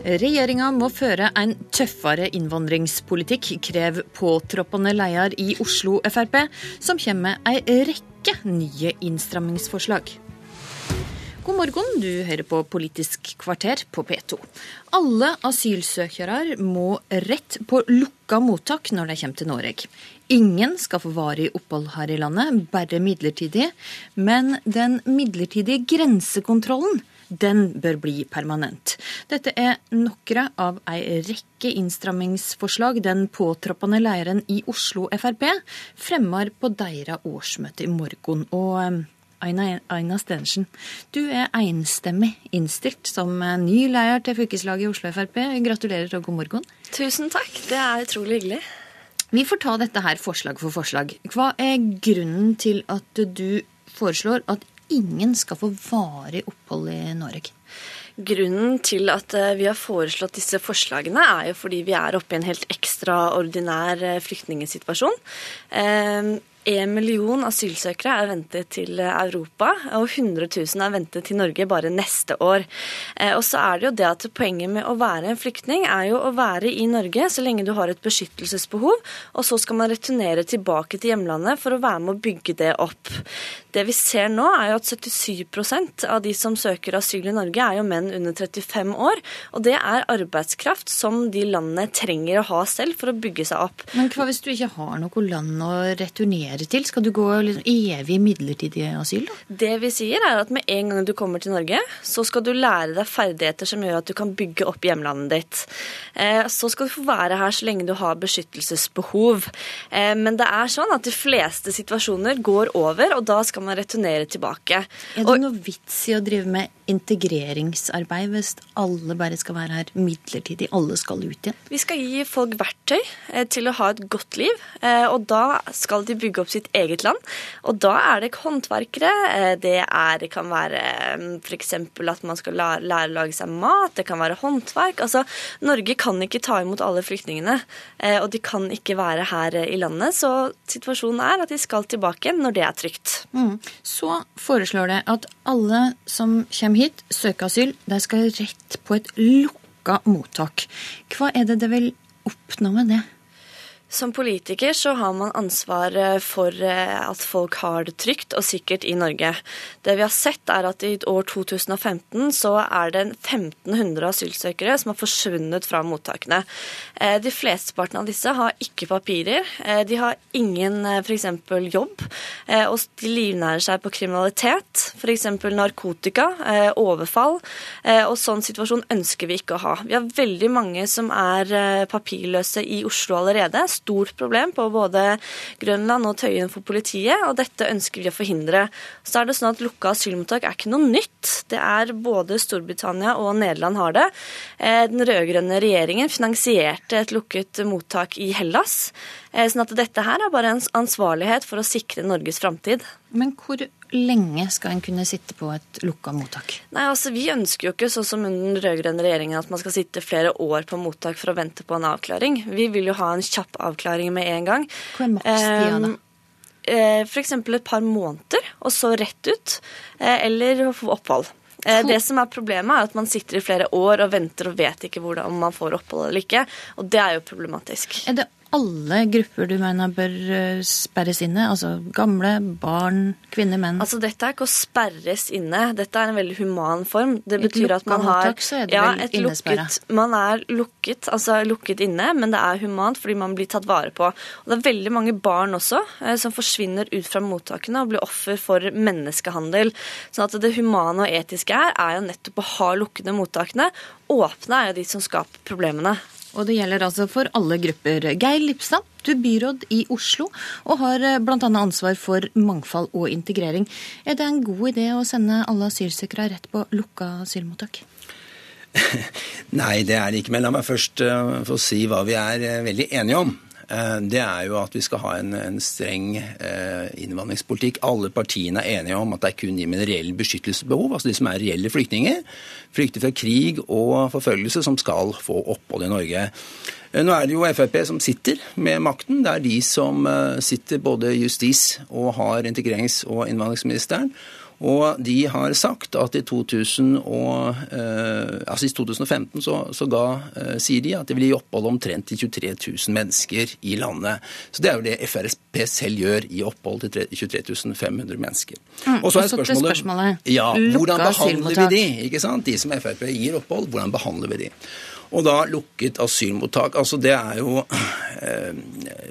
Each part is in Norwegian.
Regjeringa må føre en tøffere innvandringspolitikk, krever påtroppende leder i Oslo Frp, som kommer med ei rekke nye innstrammingsforslag. God morgen, du hører på Politisk kvarter på P2. Alle asylsøkere må rett på lukka mottak når de kommer til Norge. Ingen skal få varig opphold her i landet, bare midlertidig. Men den midlertidige grensekontrollen den bør bli permanent. Dette er noen av ei rekke innstrammingsforslag den påtroppende lederen i Oslo Frp fremmer på deres årsmøte i morgen. Og Aina, Aina Stensen, du er enstemmig innstilt som ny leder til fylkeslaget i Oslo Frp. Gratulerer og god morgen. Tusen takk, det er utrolig hyggelig. Vi får ta dette her forslag for forslag. Hva er grunnen til at du foreslår at ingen skal få varig opphold i Norge? Grunnen til at eh, vi har foreslått disse forslagene, er jo fordi vi er oppe i en helt ekstraordinær eh, flyktningsituasjon. Eh, en million asylsøkere er ventet til Europa, og 100 000 er ventet til Norge bare neste år. Og så er det jo det at Poenget med å være en flyktning er jo å være i Norge så lenge du har et beskyttelsesbehov, og så skal man returnere tilbake til hjemlandet for å være med å bygge det opp. Det vi ser nå, er jo at 77% av de som søker asyl i Norge, er jo menn under 35 år. Og det er arbeidskraft som de landene trenger å ha selv for å bygge seg opp. Men hva hvis du ikke har noe land å returnere til? Skal du gå liksom evig midlertidig asyl, da? Det vi sier, er at med en gang du kommer til Norge, så skal du lære deg ferdigheter som gjør at du kan bygge opp hjemlandet ditt. Eh, så skal du få være her så lenge du har beskyttelsesbehov. Eh, men det er sånn at de fleste situasjoner går over, og da skal skal man returnere tilbake. Er det noe vits i å drive med integreringsarbeid hvis alle bare skal være her midlertidig? Alle skal ut igjen? Vi skal gi folk verktøy eh, til å ha et godt liv, eh, og da skal de bygge opp sitt eget land. Og da er det håndverkere, eh, det, er, det kan være f.eks. at man skal lære å lage seg mat, det kan være håndverk. Altså, Norge kan ikke ta imot alle flyktningene, og de kan ikke være her i landet. Så situasjonen er at de skal tilbake når det er trygt. Mm. Så foreslår det at alle som kommer hit, søker asyl, de skal rett på et lukka mottak. Hva er det det vil oppnå med det? Som politiker så har man ansvar eh, for eh, at folk har det trygt og sikkert i Norge. Det vi har sett er at i år 2015 så er det 1500 asylsøkere som har forsvunnet fra mottakene. Eh, de flesteparten av disse har ikke papirer. De har ingen f.eks. jobb, og de livnærer seg på kriminalitet. F.eks. narkotika, overfall. Og sånn situasjon ønsker vi ikke å ha. Vi har veldig mange som er papirløse i Oslo allerede stort problem på både Grønland og Tøyen for politiet, og dette ønsker vi å forhindre. Så er det sånn at Lukka asylmottak er ikke noe nytt. Det er både Storbritannia og Nederland har det. Eh, den rød-grønne regjeringen finansierte et lukket mottak i Hellas. Eh, sånn at dette her er bare en ansvarlighet for å sikre Norges framtid. Men hvor lenge skal en kunne sitte på et lukka mottak? Nei, altså Vi ønsker jo ikke sånn som under den rød-grønne regjeringen at man skal sitte flere år på mottak for å vente på en avklaring. Vi vil jo ha en kjapp avklaring med en gang. Hva er makstida da? Eh, F.eks. et par måneder, og så rett ut. Eh, eller få opphold. Det som er Problemet er at man sitter i flere år og venter og vet ikke om man får opphold eller ikke. Og det er jo problematisk. Er det alle grupper du mener bør eh, sperres inne? Altså gamle, barn, kvinner, menn? Altså Dette er ikke å sperres inne. Dette er en veldig human form. Det betyr at man har er ja, et lukket, Man er lukket, altså lukket inne, men det er humant fordi man blir tatt vare på. Og Det er veldig mange barn også eh, som forsvinner ut fra mottakene og blir offer for menneskehandel. Sånn at det humane og etiske her er jo nettopp å ha lukkede mottakene. Åpne er jo de som skaper problemene. Og det gjelder altså for alle grupper. Geir Lipstad, du er byråd i Oslo og har eh, bl.a. ansvar for mangfold og integrering. Er det en god idé å sende alle asylsøkere rett på lukka asylmottak? Nei, det er det ikke. Men la meg først uh, få si hva vi er uh, veldig enige om. Uh, det er jo at vi skal ha en, en streng innvandringspolitikk. Alle partiene er enige om at det er kun de med reell beskyttelsesbehov, altså de som er reelle flyktninger, flykter fra krig og forfølgelse, som skal få opphold i Norge. Eh, nå er det jo Frp som sitter med makten. Det er de som eh, sitter både justis og har integrerings- og innvandringsministeren. Og de har sagt at i, 2000 og, eh, altså i 2015 så, så ga, eh, sier de at det vil gi opphold omtrent til 23 000 mennesker i landet. Så det er jo det FRSP selv gjør i opphold til 23 500 mennesker. Mm, og så er spørsmålet, spørsmålet ja, hvordan behandler vi de? ikke sant? De som Frp gir opphold, hvordan behandler vi de? Og da lukket asylmottak. Altså det er jo eh,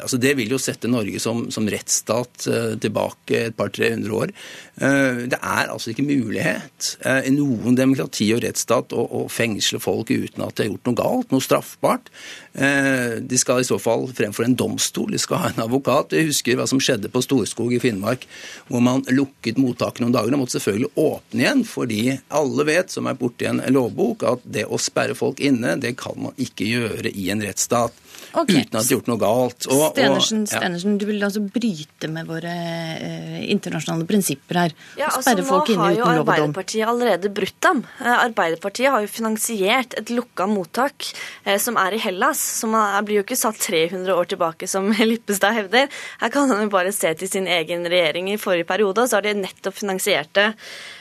altså Det vil jo sette Norge som, som rettsstat eh, tilbake et par-tre hundre år. Eh, det er altså ikke mulighet eh, i noen demokrati og rettsstat å, å, fengsle folk uten at de har gjort noe galt, noe straffbart. Eh, de skal i så fall fremfor en domstol, de skal ha en advokat. Jeg husker hva som skjedde på Storskog i Finnmark, hvor man lukket mottaket noen dager og måtte selvfølgelig åpne igjen, fordi alle vet, som er borti en lovbok, at det å sperre folk inne det kan man ikke gjøre i en rettsstat. Okay. Uten at de har gjort noe galt. Og, Stenersen, ja. Stenersen, du vil altså bryte med våre eh, internasjonale prinsipper her? Ja, altså Nå har jo Arbeiderpartiet allerede brutt dem. Eh, Arbeiderpartiet har jo finansiert et lukka mottak eh, som er i Hellas. Som blir jo ikke satt 300 år tilbake, som Lippestad hevder. Her kan han jo bare se til sin egen regjering i forrige periode, og så har de nettopp finansiert det.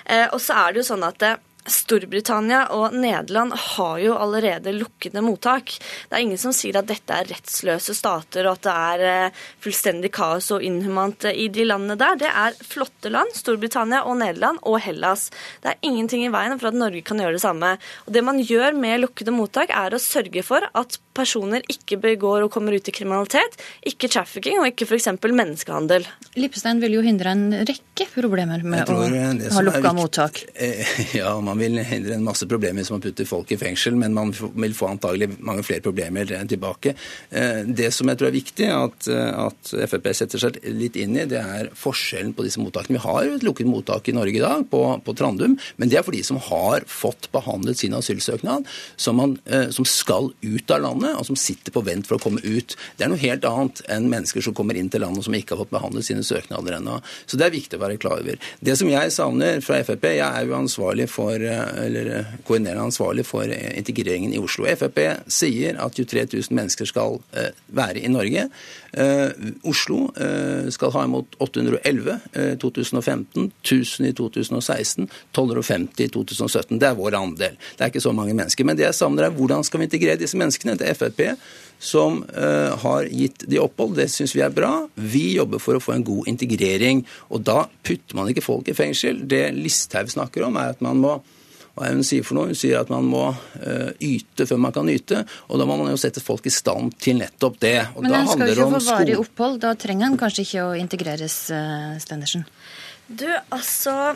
Eh, og så er det jo sånn at det, Storbritannia og Nederland har jo allerede lukkede mottak. Det er ingen som sier at dette er rettsløse stater og at det er eh, fullstendig kaos og inhumant i de landene der. Det er flotte land, Storbritannia og Nederland og Hellas. Det er ingenting i veien for at Norge kan gjøre det samme. Og Det man gjør med lukkede mottak, er å sørge for at personer ikke begår og kommer ut i kriminalitet, ikke trafficking og ikke f.eks. menneskehandel. Lippestein vil jo hindre en rekke problemer med å ha lukka mottak. Ja, man vil hindre en masse problemer hvis man putter folk i fengsel, men man vil få antagelig mange flere problemer tilbake. Eh, det som jeg tror er viktig at, at Frp setter seg litt inn i, det er forskjellen på disse mottakene. Vi har et lukket mottak i Norge i dag, på, på Trandum, men det er for de som har fått behandlet sin asylsøknad, som, man, eh, som skal ut av landet, og som sitter på vent for å komme ut. Det er noe helt annet enn mennesker som kommer inn til landet som ikke har fått behandlet sine søknader ennå. Så det er viktig å være klar over. Det som jeg savner fra Frp, jeg er jo ansvarlig for Eh, eller eh, koordinerende ansvarlig for eh, integreringen i Oslo. Frp sier at 23 000 mennesker skal være i Norge. Oslo skal ha imot 811 i 2015, 1000 i 2016, 1250 i 2017. Det er vår andel. Det er ikke så mange mennesker. Men det jeg savner, er hvordan skal vi integrere disse menneskene? til Frp som uh, har gitt de opphold. Det syns vi er bra. Vi jobber for å få en god integrering. Og da putter man ikke folk i fengsel. Det Listhaug snakker om, er at man må hva er hun sier for noe? Hun sier at man må uh, yte før man kan yte. Og da må man jo sette folk i stand til nettopp det. Og Men han skal jo ikke få varig opphold. Da trenger han kanskje ikke å integreres, uh, Stendersen? Du, altså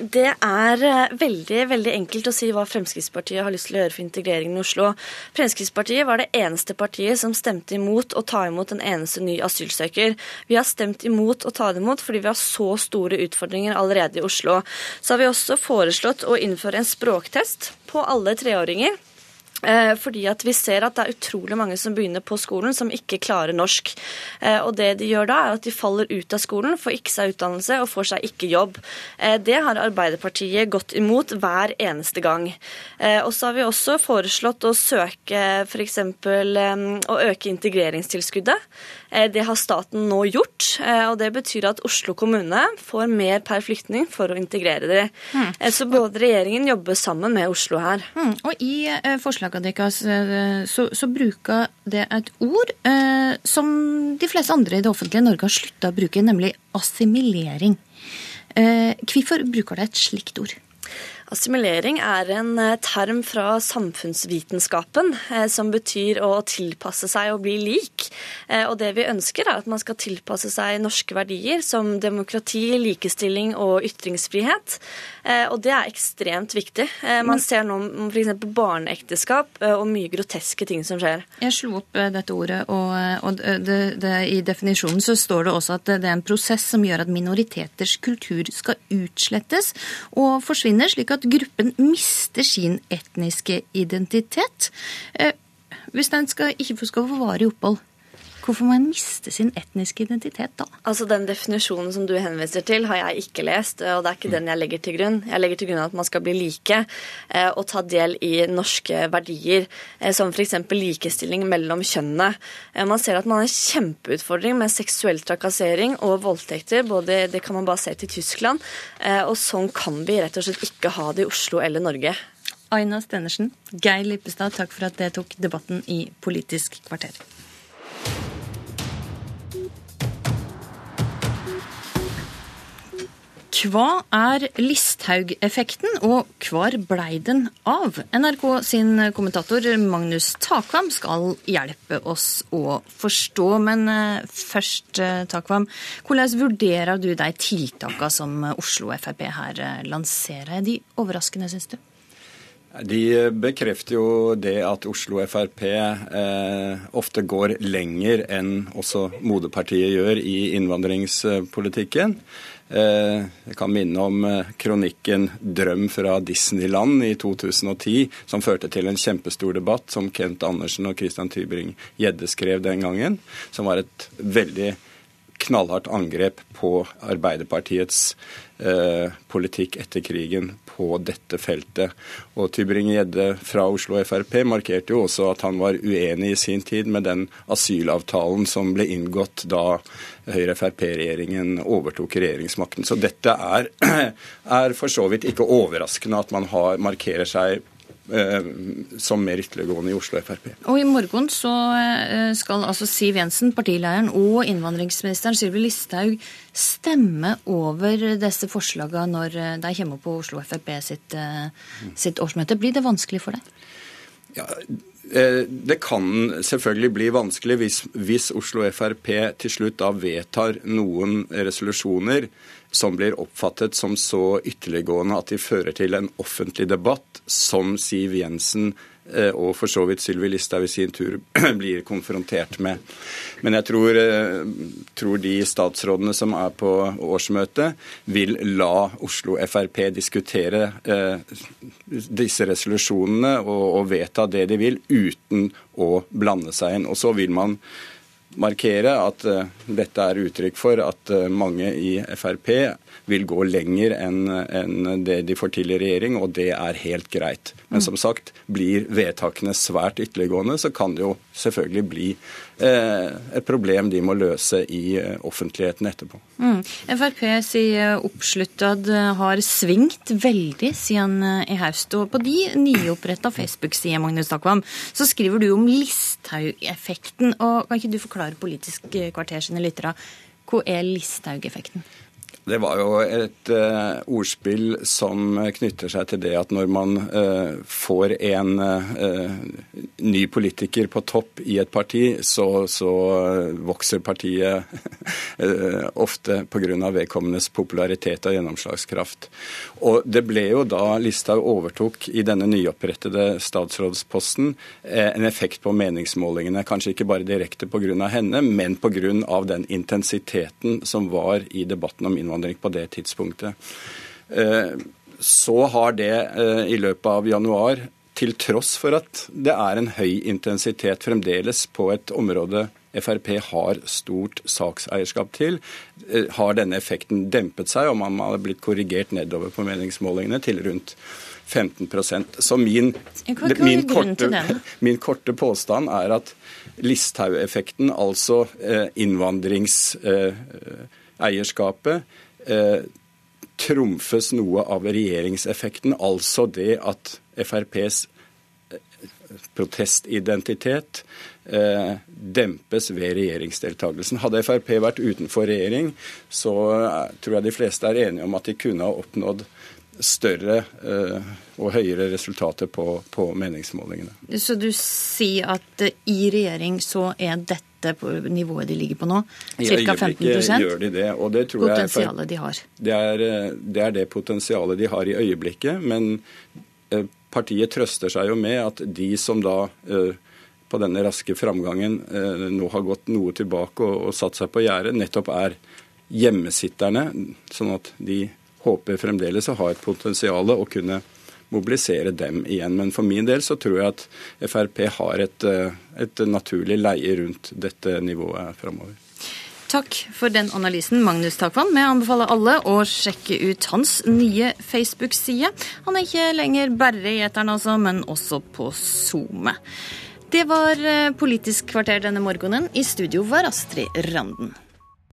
det er eh, veldig veldig enkelt å si hva Fremskrittspartiet har lyst til å gjøre for integreringen i Oslo. Fremskrittspartiet var det eneste partiet som stemte imot å ta imot en eneste ny asylsøker. Vi har stemt imot å ta det imot fordi vi har så store utfordringer allerede i Oslo. Så har vi også foreslått å innføre en språktest på alle treåringer. Eh, fordi at vi ser at det er utrolig mange som begynner på skolen som ikke klarer norsk. Eh, og det de gjør da, er at de faller ut av skolen, får ikke seg utdannelse og får seg ikke jobb. Eh, det har Arbeiderpartiet gått imot hver eneste gang. Og så har vi også foreslått å søke f.eks. å øke integreringstilskuddet. Det har staten nå gjort, og det betyr at Oslo kommune får mer per flyktning for å integrere dem. Mm. Så både regjeringen jobber sammen med Oslo her. Mm. Og i forslaget forslaga eh, så, så bruker det et ord eh, som de fleste andre i det offentlige Norge har slutta å bruke, nemlig assimilering. Eh, hvorfor bruker de et slikt ord? Assimilering er en eh, term fra samfunnsvitenskapen eh, som betyr å tilpasse seg og bli lik. Eh, og det vi ønsker, er at man skal tilpasse seg norske verdier som demokrati, likestilling og ytringsfrihet. Og det er ekstremt viktig. Man ser nå f.eks. barneekteskap og mye groteske ting som skjer. Jeg slo opp dette ordet, og, og det, det, i definisjonen så står det også at det er en prosess som gjør at minoriteters kultur skal utslettes og forsvinner, slik at at gruppen mister sin etniske identitet. Eh, hvis den skal, ikke skal få varig opphold, Hvorfor må en miste sin etniske identitet da? Altså Den definisjonen som du henviser til, har jeg ikke lest, og det er ikke den jeg legger til grunn. Jeg legger til grunn at man skal bli like eh, og ta del i norske verdier, eh, som f.eks. likestilling mellom kjønnene. Eh, man ser at man har en kjempeutfordring med seksuell trakassering og voldtekter. Både, det kan man bare se til Tyskland. Og sånn kan vi rett og slett ikke ha det i Oslo eller Norge. Aina Stenersen, Geir Lippestad, takk for at dere tok debatten i Politisk kvarter. Hva er Listhaug-effekten, og hvor blei den av? NRK sin kommentator Magnus Takvam skal hjelpe oss å forstå. Men eh, først, eh, Takvam, hvordan vurderer du de tiltakene som Oslo Frp her eh, lanserer? Er de overraskende, syns du? De bekrefter jo det at Oslo Frp eh, ofte går lenger enn også moderpartiet gjør i innvandringspolitikken. Eh, jeg kan minne om eh, kronikken 'Drøm fra Disneyland' i 2010, som førte til en kjempestor debatt som Kent Andersen og Christian Tybring-Gjedde skrev den gangen, som var et veldig knallhardt angrep på Arbeiderpartiets eh, politikk etter krigen på dette feltet. Og Tybring-Gjedde fra Oslo Frp markerte jo også at han var uenig i sin tid med den asylavtalen som ble inngått da Høyre-Frp-regjeringen overtok regjeringsmakten. Så dette er, er for så vidt ikke overraskende at man har, markerer seg som mer ytterliggående i Oslo Frp. Og I morgen så eh, skal altså Siv Jensen, partileieren og innvandringsministeren Sylvi Listhaug stemme over disse forslagene når eh, de kommer på Oslo Frp sitt, sitt årsmøte. Blir det vanskelig for deg? Ja, det kan selvfølgelig bli vanskelig hvis, hvis Oslo Frp til slutt da vedtar noen resolusjoner som blir oppfattet som så ytterliggående at de fører til en offentlig debatt som Siv Jensen eh, og for så vidt Sylvi Listhaug i sin tur blir konfrontert med. Men jeg tror, eh, tror, de statsrådene som er på årsmøtet, vil la Oslo Frp diskutere eh, disse resolusjonene og, og vedta det de vil, uten å blande seg inn. Og så vil man markere at uh, dette er uttrykk for at uh, mange i Frp vil gå lenger enn en det de får til i regjering, og det er helt greit. Men mm. som sagt, blir vedtakene svært ytterliggående, så kan det jo selvfølgelig bli uh, et problem de må løse i offentligheten etterpå. Mm. Frp sier oppsluttad har svingt veldig siden i høst. Og på de nyoppretta Facebook-sider Magnus Takvam, så skriver du om Listhaug-effekten. og Kan ikke du forklare Politisk kvarter sine lyttere. Hva er Listhaug-effekten? Det var jo et uh, ordspill som knytter seg til det at når man uh, får en uh, ny politiker på topp i et parti, så, så vokser partiet ofte pga. vedkommendes popularitet og gjennomslagskraft. Og det ble jo da Listhaug overtok i denne nyopprettede statsrådsposten en effekt på meningsmålingene. Kanskje ikke bare direkte pga. henne, men pga. den intensiteten som var i debatten om innvandring innvandring på det tidspunktet. Eh, så har det eh, i løpet av januar, til tross for at det er en høy intensitet fremdeles på et område Frp har stort sakseierskap til, eh, har denne effekten dempet seg, og man har blitt korrigert nedover på meningsmålingene til rundt 15% Så min, min, korte, min korte påstand er at Listhaug-effekten, altså innvandringseierskapet, eh, trumfes noe av regjeringseffekten, altså det at FrPs eh, protestidentitet eh, dempes ved regjeringsdeltakelsen. Hadde Frp vært utenfor regjering, så eh, tror jeg de fleste er enige om at de kunne ha oppnådd større eh, og høyere resultater på, på, meningsmålingene. Så du sier at i regjering så er dette dette på nivået de ligger på nå? Ca. 15 gjør de det. Og det tror potensialet jeg, de har. Det er, det er det potensialet de har i øyeblikket. Men eh, partiet trøster seg jo med at de som da eh, på denne raske framgangen eh, nå har gått noe tilbake og, og satt seg på gjerdet, nettopp er hjemmesitterne. Sånn at de håper fremdeles å ha et potensial å kunne mobilisere dem igjen. Men for min del så tror jeg at Frp har et, et naturlig leie rundt dette nivået framover. Takk for den analysen, Magnus Takvann. Vi anbefaler alle å sjekke ut hans nye Facebook-side. Han er ikke lenger bare i eteren, altså, men også på SoMe. Det var Politisk kvarter denne morgenen. I studio var Astrid Randen.